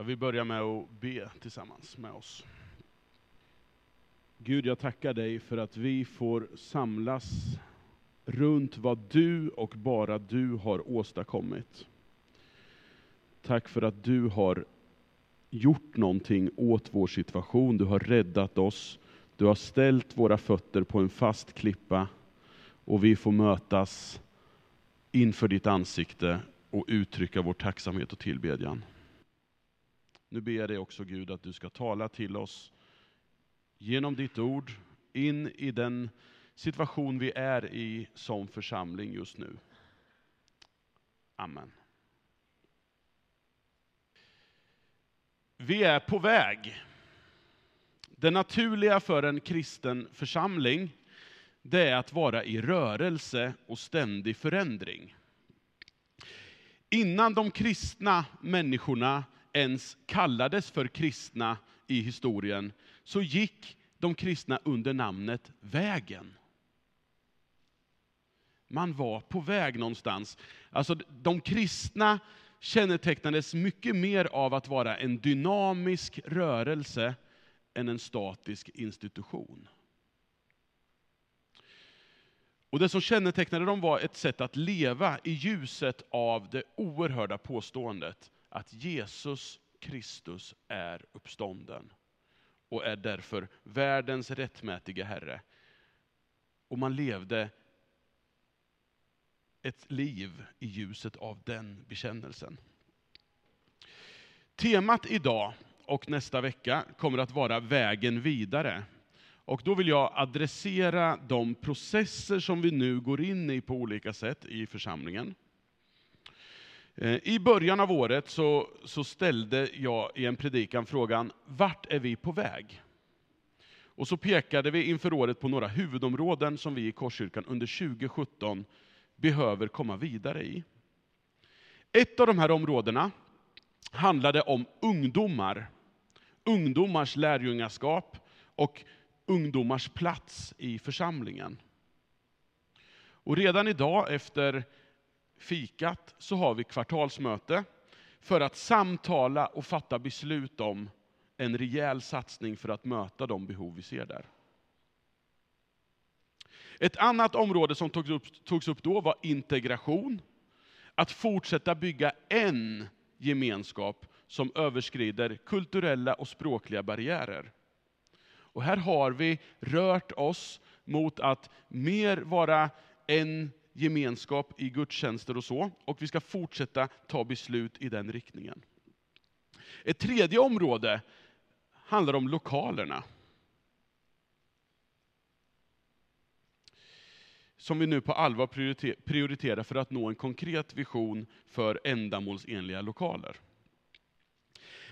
Jag vill börja med att be tillsammans med oss. Gud, jag tackar dig för att vi får samlas runt vad du och bara du har åstadkommit. Tack för att du har gjort någonting åt vår situation, du har räddat oss, du har ställt våra fötter på en fast klippa och vi får mötas inför ditt ansikte och uttrycka vår tacksamhet och tillbedjan. Nu ber jag dig också Gud att du ska tala till oss genom ditt ord in i den situation vi är i som församling just nu. Amen. Vi är på väg. Det naturliga för en kristen församling, det är att vara i rörelse och ständig förändring. Innan de kristna människorna ens kallades för kristna i historien, så gick de kristna under namnet Vägen. Man var på väg någonstans. Alltså de kristna kännetecknades mycket mer av att vara en dynamisk rörelse än en statisk institution. Och Det som kännetecknade dem var ett sätt att leva i ljuset av det oerhörda påståendet att Jesus Kristus är uppstånden och är därför världens rättmätiga Herre. Och man levde ett liv i ljuset av den bekännelsen. Temat idag och nästa vecka kommer att vara vägen vidare. Och då vill jag adressera de processer som vi nu går in i på olika sätt i församlingen. Eh, I början av året så, så ställde jag i en predikan frågan, vart är vi på väg? Och så pekade vi inför året på några huvudområden som vi i Korskyrkan under 2017 behöver komma vidare i. Ett av de här områdena handlade om ungdomar, ungdomars lärjungaskap och ungdomars plats i församlingen. Och redan idag efter fikat så har vi kvartalsmöte för att samtala och fatta beslut om en rejäl satsning för att möta de behov vi ser där. Ett annat område som togs upp, togs upp då var integration. Att fortsätta bygga en gemenskap som överskrider kulturella och språkliga barriärer. Och här har vi rört oss mot att mer vara en gemenskap i gudstjänster och så, och vi ska fortsätta ta beslut i den riktningen. Ett tredje område handlar om lokalerna. Som vi nu på allvar prioriterar för att nå en konkret vision för ändamålsenliga lokaler.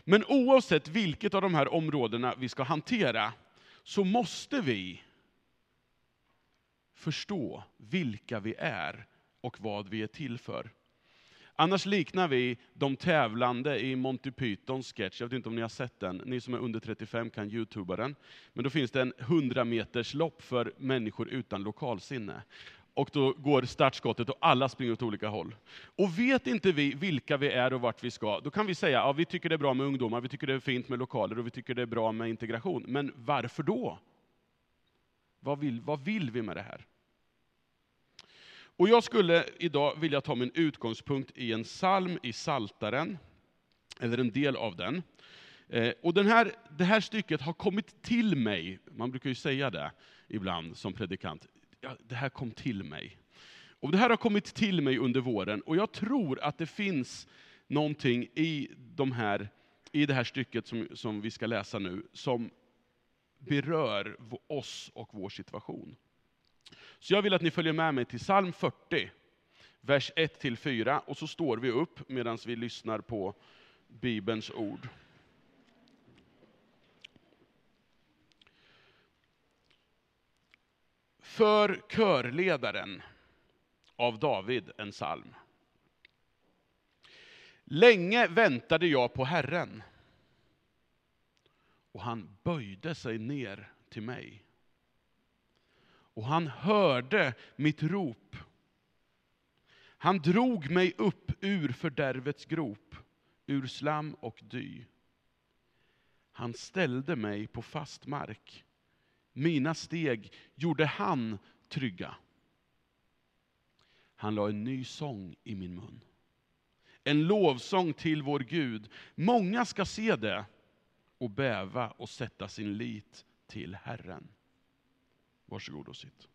Men oavsett vilket av de här områdena vi ska hantera, så måste vi förstå vilka vi är och vad vi är till för. Annars liknar vi de tävlande i Monty Pythons sketch, jag vet inte om ni har sett den, ni som är under 35 kan youtuba den. Men då finns det en 100 meters lopp för människor utan lokalsinne. Och då går startskottet och alla springer åt olika håll. Och vet inte vi vilka vi är och vart vi ska, då kan vi säga, ja vi tycker det är bra med ungdomar, vi tycker det är fint med lokaler och vi tycker det är bra med integration. Men varför då? Vad vill, vad vill vi med det här? Och jag skulle idag vilja ta min utgångspunkt i en psalm i Saltaren, eller en del av den. Eh, och den här, det här stycket har kommit till mig, man brukar ju säga det ibland som predikant, ja, det här kom till mig. Och det här har kommit till mig under våren, och jag tror att det finns någonting i, de här, i det här stycket som, som vi ska läsa nu, som berör oss och vår situation. Så jag vill att ni följer med mig till psalm 40, vers 1-4, och så står vi upp medan vi lyssnar på Bibelns ord. För körledaren av David en psalm. Länge väntade jag på Herren, och han böjde sig ner till mig och han hörde mitt rop. Han drog mig upp ur fördärvets grop, ur slam och dy. Han ställde mig på fast mark. Mina steg gjorde han trygga. Han la en ny sång i min mun. En lovsång till vår Gud. Många ska se det och bäva och sätta sin lit till Herren. Varsågod och sitt.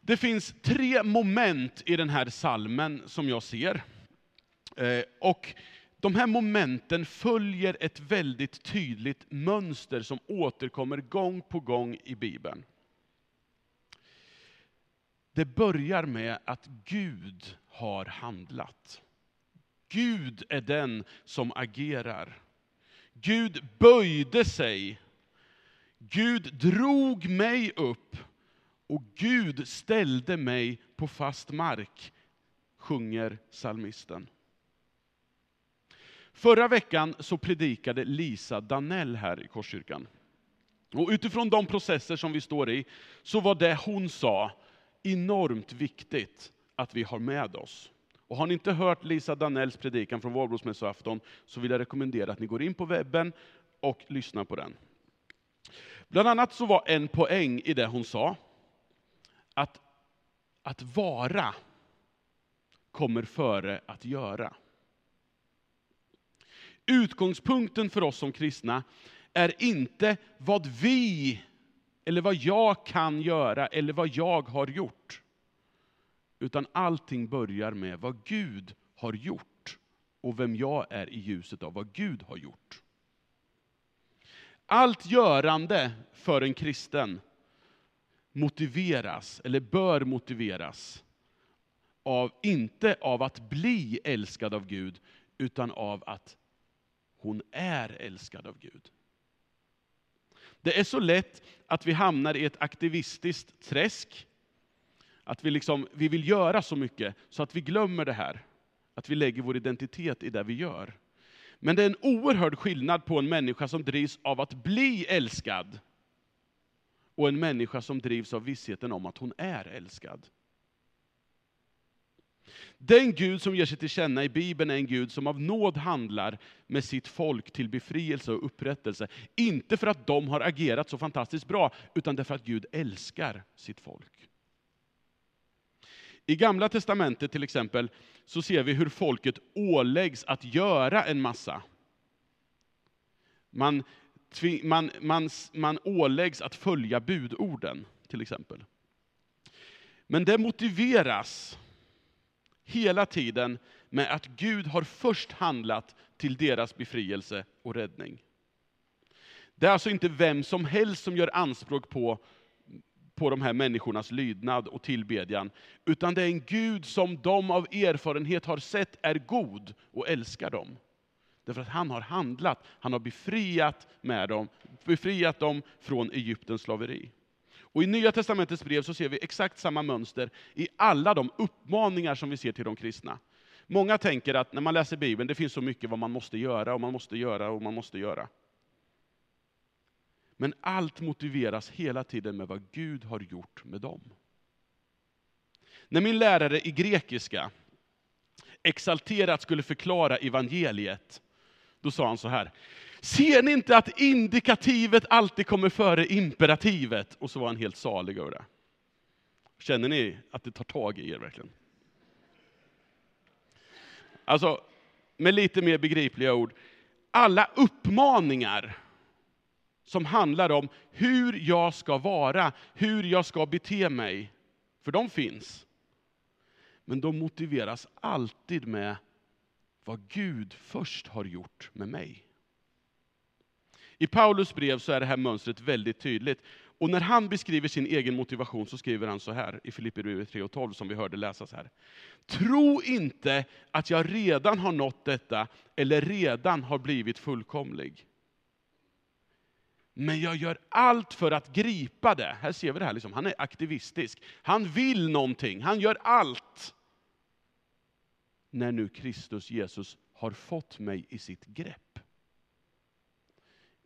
Det finns tre moment i den här salmen som jag ser. Eh, och de här momenten följer ett väldigt tydligt mönster som återkommer gång på gång i Bibeln. Det börjar med att Gud har handlat. Gud är den som agerar. Gud böjde sig. Gud drog mig upp och Gud ställde mig på fast mark, sjunger salmisten. Förra veckan så predikade Lisa Danell här i Korskyrkan. Och utifrån de processer som vi står i, så var det hon sa enormt viktigt att vi har med oss. Och har ni inte hört Lisa Danells predikan från valborgsmässoafton, så vill jag rekommendera att ni går in på webben och lyssnar på den. Bland annat så var en poäng i det hon sa, att, att vara kommer före att göra. Utgångspunkten för oss som kristna är inte vad vi, eller vad jag kan göra, eller vad jag har gjort. Utan allting börjar med vad Gud har gjort, och vem jag är i ljuset av vad Gud har gjort. Allt görande för en kristen motiveras, eller bör motiveras, av, inte av att bli älskad av Gud, utan av att hon är älskad av Gud. Det är så lätt att vi hamnar i ett aktivistiskt träsk, att vi, liksom, vi vill göra så mycket så att vi glömmer det här, att vi lägger vår identitet i det vi gör. Men det är en oerhörd skillnad på en människa som drivs av att bli älskad, och en människa som drivs av vissheten om att hon är älskad. Den Gud som ger sig till känna i Bibeln är en Gud som av nåd handlar med sitt folk till befrielse och upprättelse. Inte för att de har agerat så fantastiskt bra, utan därför att Gud älskar sitt folk. I Gamla Testamentet till exempel, så ser vi hur folket åläggs att göra en massa. Man man, man, man åläggs att följa budorden, till exempel. Men det motiveras hela tiden med att Gud har först handlat till deras befrielse och räddning. Det är alltså inte vem som helst som gör anspråk på, på de här människornas lydnad och tillbedjan, utan det är en Gud som de av erfarenhet har sett är god och älskar dem. Därför att han har handlat, han har befriat, med dem, befriat dem från Egyptens slaveri. Och I Nya Testamentets brev så ser vi exakt samma mönster i alla de uppmaningar som vi ser till de kristna. Många tänker att när man läser Bibeln, det finns så mycket vad man måste göra, och man måste göra, och man måste göra. Men allt motiveras hela tiden med vad Gud har gjort med dem. När min lärare i grekiska exalterat skulle förklara evangeliet, då sa han så här. Ser ni inte att indikativet alltid kommer före imperativet? Och så var han helt salig över det. Känner ni att det tar tag i er verkligen? Alltså, med lite mer begripliga ord. Alla uppmaningar som handlar om hur jag ska vara, hur jag ska bete mig, för de finns. Men de motiveras alltid med vad Gud först har gjort med mig. I Paulus brev så är det här mönstret väldigt tydligt. Och när han beskriver sin egen motivation så skriver han så här i Filipperbrevet 3 och 12 som vi hörde läsas här. Tro inte att jag redan har nått detta eller redan har blivit fullkomlig. Men jag gör allt för att gripa det. Här ser vi det här, liksom. han är aktivistisk. Han vill någonting, han gör allt när nu Kristus Jesus har fått mig i sitt grepp.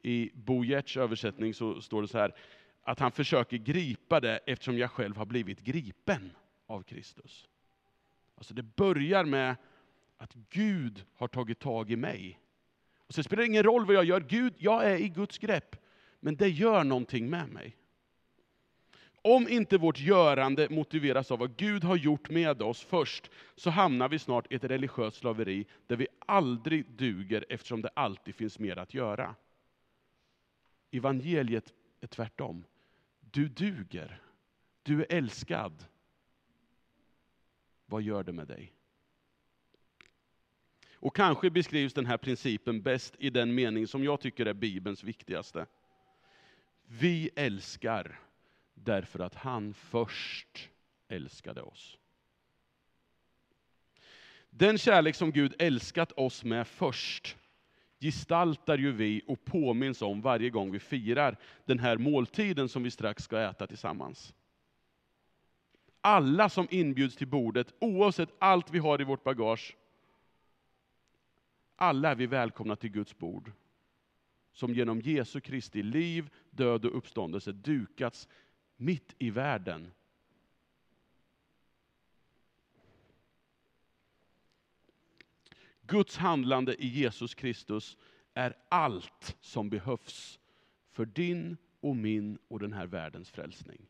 I Bo Gerts översättning så står det så här, att han försöker gripa det eftersom jag själv har blivit gripen av Kristus. Alltså det börjar med att Gud har tagit tag i mig. Och så spelar det ingen roll vad jag gör, Gud, jag är i Guds grepp. Men det gör någonting med mig. Om inte vårt görande motiveras av vad Gud har gjort med oss först, så hamnar vi snart i ett religiöst slaveri, där vi aldrig duger, eftersom det alltid finns mer att göra. Evangeliet är tvärtom. Du duger. Du är älskad. Vad gör det med dig? Och kanske beskrivs den här principen bäst i den mening som jag tycker är Bibelns viktigaste. Vi älskar därför att han först älskade oss. Den kärlek som Gud älskat oss med först, gestaltar ju vi och påminns om varje gång vi firar den här måltiden som vi strax ska äta tillsammans. Alla som inbjuds till bordet, oavsett allt vi har i vårt bagage, alla är vi välkomna till Guds bord, som genom Jesu Kristi liv, död och uppståndelse dukats mitt i världen. Guds handlande i Jesus Kristus är allt som behövs för din och min och den här världens frälsning.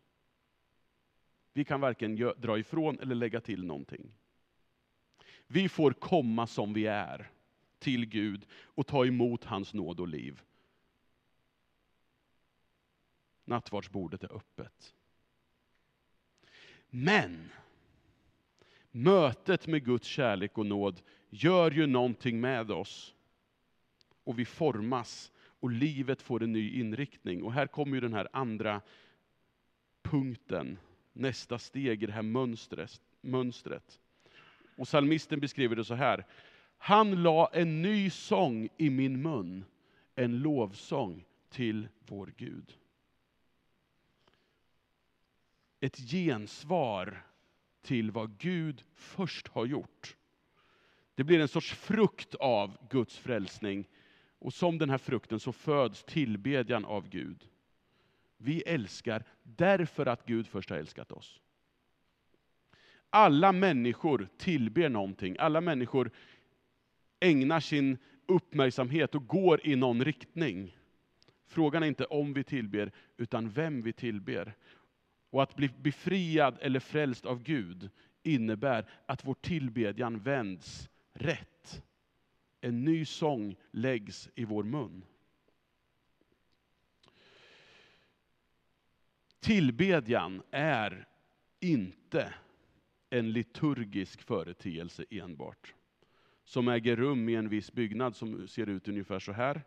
Vi kan varken dra ifrån eller lägga till någonting. Vi får komma som vi är till Gud och ta emot hans nåd och liv. Nattvardsbordet är öppet. Men mötet med Guds kärlek och nåd gör ju någonting med oss. Och vi formas och livet får en ny inriktning. Och här kommer ju den här andra punkten, nästa steg i det här mönstret. mönstret. Och psalmisten beskriver det så här. Han la en ny sång i min mun, en lovsång till vår Gud. Ett gensvar till vad Gud först har gjort. Det blir en sorts frukt av Guds frälsning. Och som den här frukten så föds tillbedjan av Gud. Vi älskar därför att Gud först har älskat oss. Alla människor tillber någonting. Alla människor ägnar sin uppmärksamhet och går i någon riktning. Frågan är inte om vi tillber, utan vem vi tillber. Och att bli befriad eller frälst av Gud innebär att vår tillbedjan vänds rätt. En ny sång läggs i vår mun. Tillbedjan är inte en liturgisk företeelse enbart som äger rum i en viss byggnad som ser ut ungefär så här.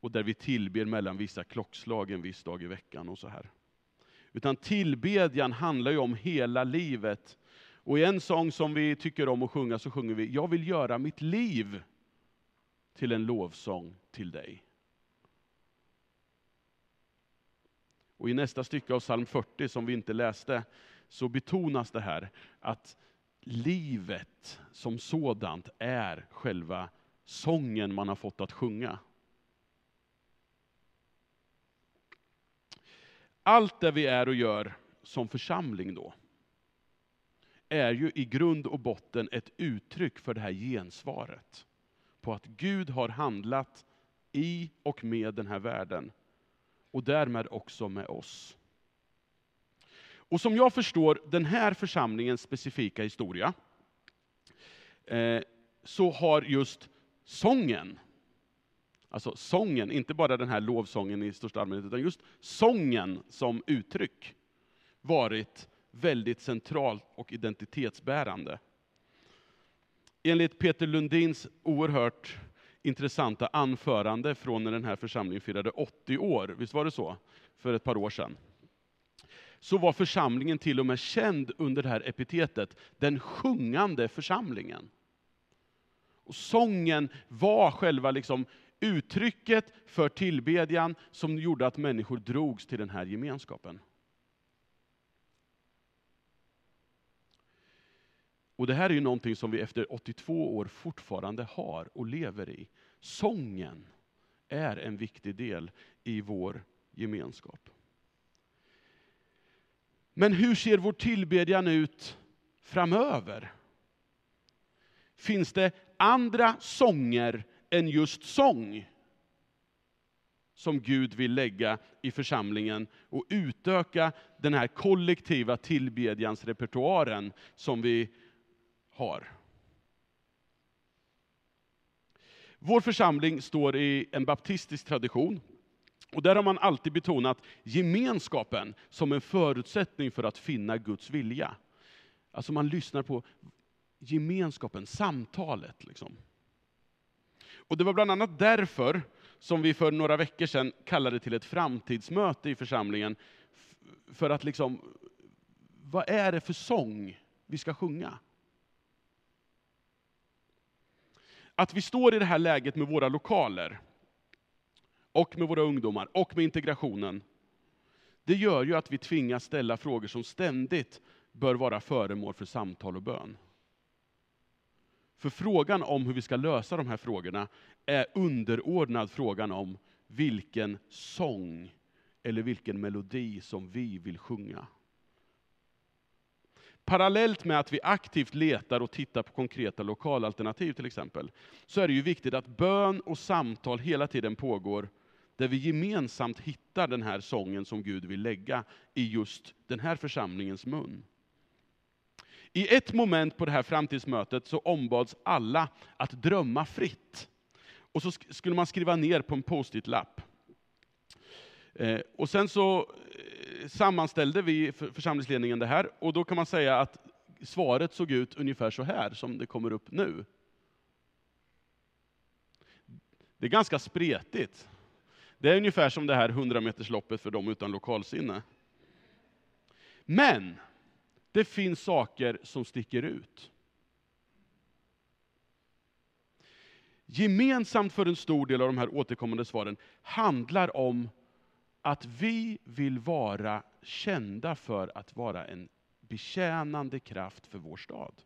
Och där vi tillber mellan vissa klockslag en viss dag i veckan och så här. Utan tillbedjan handlar ju om hela livet. Och i en sång som vi tycker om att sjunga så sjunger vi, jag vill göra mitt liv till en lovsång till dig. Och i nästa stycke av psalm 40 som vi inte läste, så betonas det här att livet som sådant är själva sången man har fått att sjunga. Allt det vi är och gör som församling då, är ju i grund och botten ett uttryck för det här gensvaret. På att Gud har handlat i och med den här världen. Och därmed också med oss. Och som jag förstår den här församlingens specifika historia, eh, så har just sången, alltså sången, inte bara den här lovsången i största allmänhet, utan just sången som uttryck, varit väldigt centralt och identitetsbärande. Enligt Peter Lundins oerhört intressanta anförande från när den här församlingen firade 80 år, visst var det så? För ett par år sedan så var församlingen till och med känd under det här epitetet, den sjungande församlingen. Och sången var själva liksom uttrycket för tillbedjan som gjorde att människor drogs till den här gemenskapen. Och det här är ju någonting som vi efter 82 år fortfarande har och lever i. Sången är en viktig del i vår gemenskap. Men hur ser vår tillbedjan ut framöver? finns det andra sånger än just sång som Gud vill lägga i församlingen och utöka den här kollektiva tillbedjansrepertoaren som vi har. Vår församling står i en baptistisk tradition. Och där har man alltid betonat gemenskapen som en förutsättning för att finna Guds vilja. Alltså man lyssnar på gemenskapen, samtalet. Liksom. Och det var bland annat därför som vi för några veckor sedan kallade till ett framtidsmöte i församlingen. För att liksom, vad är det för sång vi ska sjunga? Att vi står i det här läget med våra lokaler, och med våra ungdomar, och med integrationen, det gör ju att vi tvingas ställa frågor som ständigt bör vara föremål för samtal och bön. För frågan om hur vi ska lösa de här frågorna är underordnad frågan om vilken sång eller vilken melodi som vi vill sjunga. Parallellt med att vi aktivt letar och tittar på konkreta lokalalternativ till exempel, så är det ju viktigt att bön och samtal hela tiden pågår, där vi gemensamt hittar den här sången som Gud vill lägga i just den här församlingens mun. I ett moment på det här framtidsmötet så ombads alla att drömma fritt. Och så skulle man skriva ner på en post-it-lapp. Eh, och sen så eh, sammanställde vi församlingsledningen det här, och då kan man säga att svaret såg ut ungefär så här, som det kommer upp nu. Det är ganska spretigt. Det är ungefär som det här 100 metersloppet för de utan lokalsinne. Men det finns saker som sticker ut. Gemensamt för en stor del av de här återkommande svaren handlar om att vi vill vara kända för att vara en betjänande kraft för vår stad.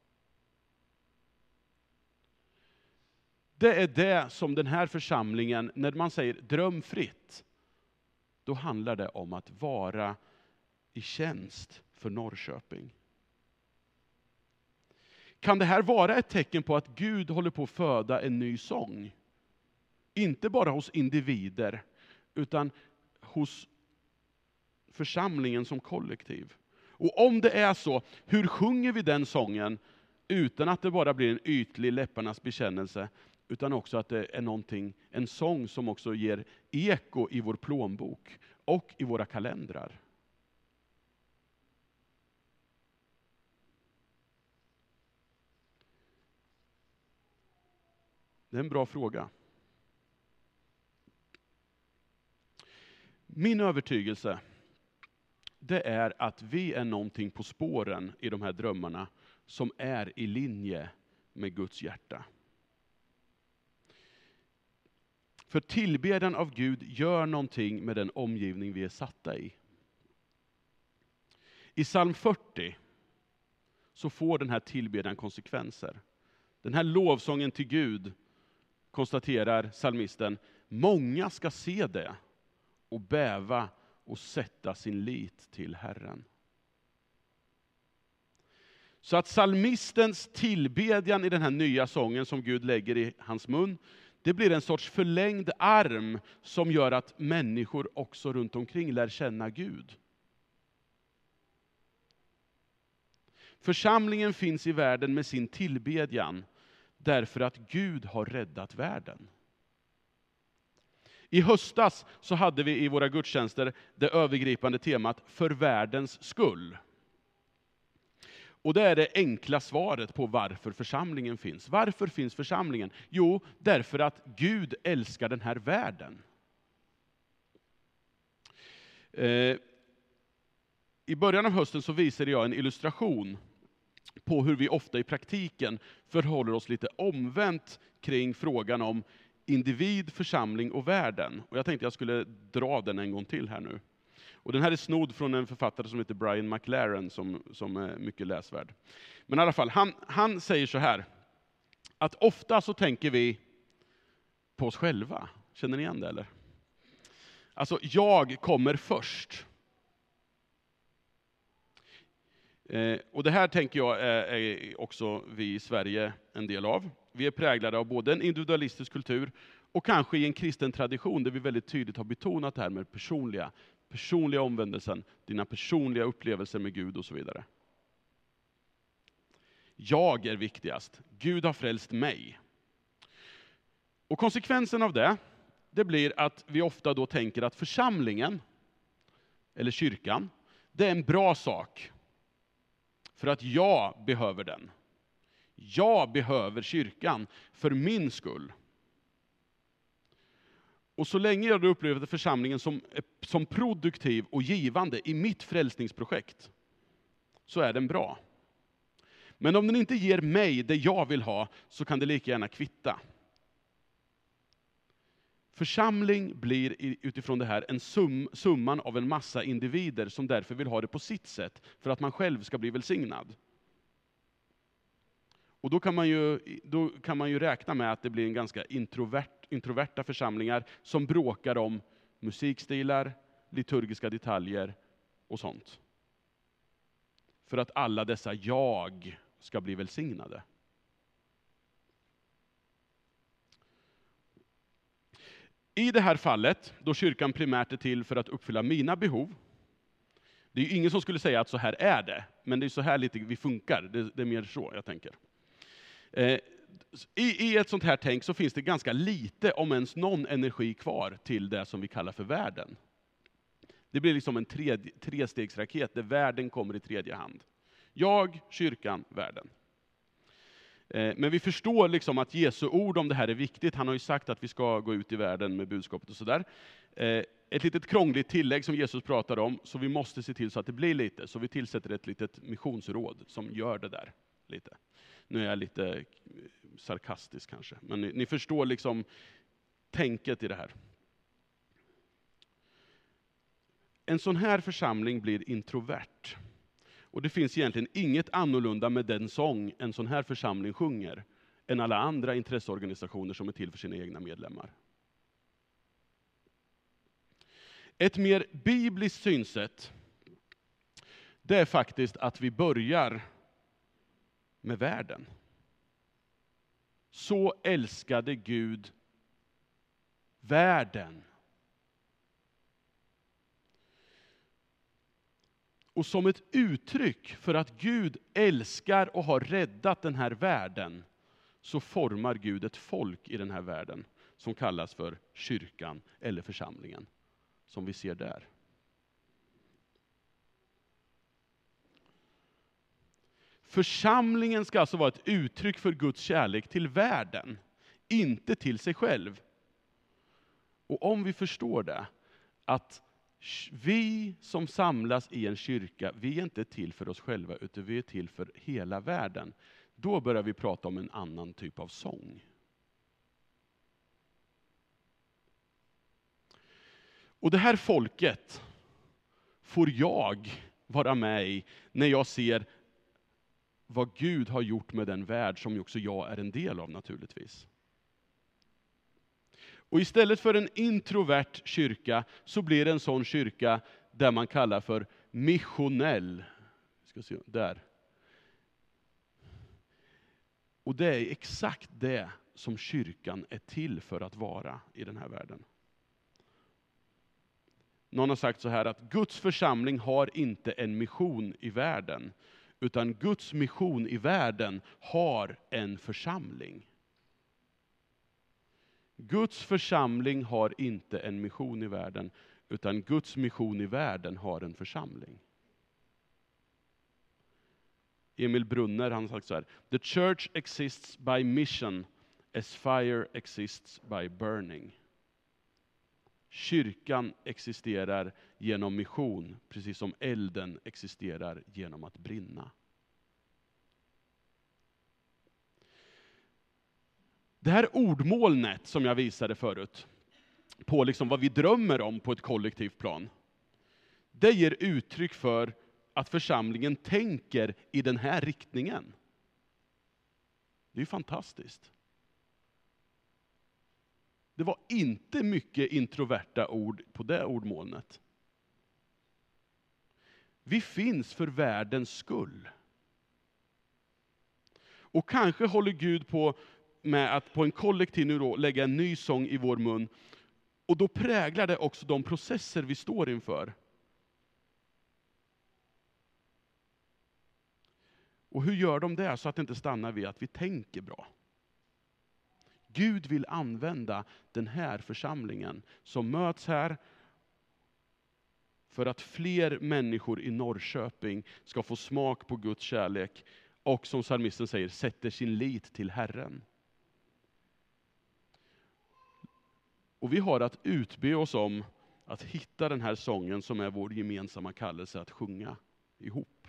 Det är det som den här församlingen, när man säger drömfritt, då handlar det om att vara i tjänst för Norrköping. Kan det här vara ett tecken på att Gud håller på att föda en ny sång? Inte bara hos individer, utan hos församlingen som kollektiv. Och om det är så, hur sjunger vi den sången utan att det bara blir en ytlig läpparnas bekännelse, utan också att det är någonting, en sång som också ger eko i vår plånbok och i våra kalendrar. Det är en bra fråga. Min övertygelse, det är att vi är någonting på spåren i de här drömmarna som är i linje med Guds hjärta. För tillbedjan av Gud gör någonting med den omgivning vi är satta i. I psalm 40 så får den här tillbedjan konsekvenser. Den här lovsången till Gud konstaterar psalmisten, många ska se det och bäva och sätta sin lit till Herren. Så att psalmistens tillbedjan i den här nya sången som Gud lägger i hans mun, det blir en sorts förlängd arm som gör att människor också runt omkring lär känna Gud. Församlingen finns i världen med sin tillbedjan, därför att Gud har räddat världen. I höstas så hade vi i våra gudstjänster det övergripande temat för världens skull. Och det är det enkla svaret på varför församlingen finns. Varför finns församlingen? Jo, därför att Gud älskar den här världen. Eh, I början av hösten så visade jag en illustration på hur vi ofta i praktiken förhåller oss lite omvänt kring frågan om individ, församling och världen. Och jag tänkte jag skulle dra den en gång till här nu. Och den här är snodd från en författare som heter Brian McLaren, som, som är mycket läsvärd. Men i alla fall, han, han säger så här, att ofta så tänker vi på oss själva. Känner ni igen det eller? Alltså, jag kommer först. Eh, och det här tänker jag är, är också vi i Sverige en del av. Vi är präglade av både en individualistisk kultur och kanske i en kristen tradition där vi väldigt tydligt har betonat det här med personliga, personliga omvändelsen, dina personliga upplevelser med Gud och så vidare. Jag är viktigast. Gud har frälst mig. Och konsekvensen av det, det blir att vi ofta då tänker att församlingen, eller kyrkan, det är en bra sak. För att jag behöver den. Jag behöver kyrkan för min skull. Och så länge jag upplever församlingen som, som produktiv och givande i mitt frälsningsprojekt, så är den bra. Men om den inte ger mig det jag vill ha, så kan det lika gärna kvitta. Församling blir utifrån det här en sum, summan av en massa individer som därför vill ha det på sitt sätt, för att man själv ska bli välsignad. Och då kan man ju, då kan man ju räkna med att det blir en ganska introvert, introverta församlingar som bråkar om musikstilar, liturgiska detaljer och sånt. För att alla dessa jag ska bli välsignade. I det här fallet, då kyrkan primärt är till för att uppfylla mina behov, det är ju ingen som skulle säga att så här är det, men det är så här lite vi funkar, det, det är mer så jag tänker. Eh, i, I ett sånt här tänk så finns det ganska lite, om ens någon energi kvar till det som vi kallar för världen. Det blir liksom en tredje, trestegsraket där världen kommer i tredje hand. Jag, kyrkan, världen. Eh, men vi förstår liksom att Jesu ord om det här är viktigt. Han har ju sagt att vi ska gå ut i världen med budskapet och sådär. Eh, ett litet krångligt tillägg som Jesus pratar om, så vi måste se till så att det blir lite. Så vi tillsätter ett litet missionsråd som gör det där lite. Nu är jag lite eh, sarkastisk kanske, men ni, ni förstår liksom tänket i det här. En sån här församling blir introvert. Och det finns egentligen inget annorlunda med den sång en sån här församling sjunger, än alla andra intresseorganisationer som är till för sina egna medlemmar. Ett mer bibliskt synsätt, det är faktiskt att vi börjar med världen. Så älskade Gud världen. Och som ett uttryck för att Gud älskar och har räddat den här världen, så formar Gud ett folk i den här världen, som kallas för kyrkan eller församlingen, som vi ser där. Församlingen ska alltså vara ett uttryck för Guds kärlek till världen, inte till sig själv. Och om vi förstår det, att vi som samlas i en kyrka, vi är inte till för oss själva, utan vi är till för hela världen. Då börjar vi prata om en annan typ av sång. Och det här folket får jag vara med i när jag ser vad Gud har gjort med den värld som också jag är en del av naturligtvis. Och istället för en introvert kyrka så blir det en sån kyrka där man kallar för missionell. Ska se, där. Och det är exakt det som kyrkan är till för att vara i den här världen. Någon har sagt så här att Guds församling har inte en mission i världen, utan Guds mission i världen har en församling. Guds församling har inte en mission i världen, utan Guds mission i världen har en församling. Emil Brunner han har sagt så här, The church exists by mission as fire exists by burning. Kyrkan existerar genom mission, precis som elden existerar genom att brinna. Det här ordmolnet som jag visade förut, på liksom vad vi drömmer om på ett kollektivt plan, det ger uttryck för att församlingen tänker i den här riktningen. Det är fantastiskt. Det var inte mycket introverta ord på det ordmolnet. Vi finns för världens skull. Och kanske håller Gud på med att på en kollektiv nivå lägga en ny sång i vår mun. Och då präglar det också de processer vi står inför. Och hur gör de det så att det inte stannar vid att vi tänker bra? Gud vill använda den här församlingen som möts här för att fler människor i Norrköping ska få smak på Guds kärlek och som psalmisten säger, sätter sin lit till Herren. Och vi har att utbe oss om att hitta den här sången som är vår gemensamma kallelse att sjunga ihop.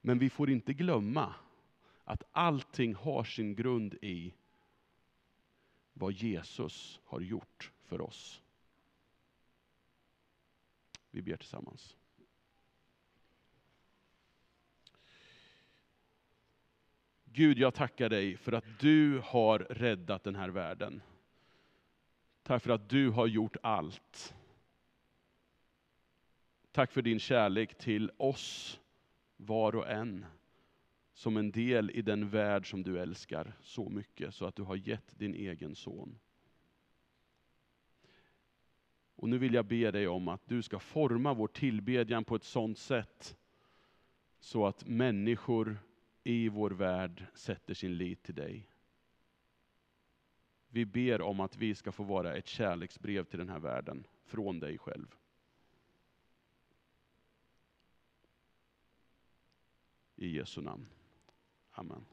Men vi får inte glömma att allting har sin grund i vad Jesus har gjort för oss. Vi ber tillsammans. Gud, jag tackar dig för att du har räddat den här världen. Tack för att du har gjort allt. Tack för din kärlek till oss, var och en, som en del i den värld som du älskar så mycket, så att du har gett din egen son. Och nu vill jag be dig om att du ska forma vår tillbedjan på ett sådant sätt, så att människor i vår värld sätter sin lit till dig. Vi ber om att vi ska få vara ett kärleksbrev till den här världen, från dig själv. I Jesu namn. Amen.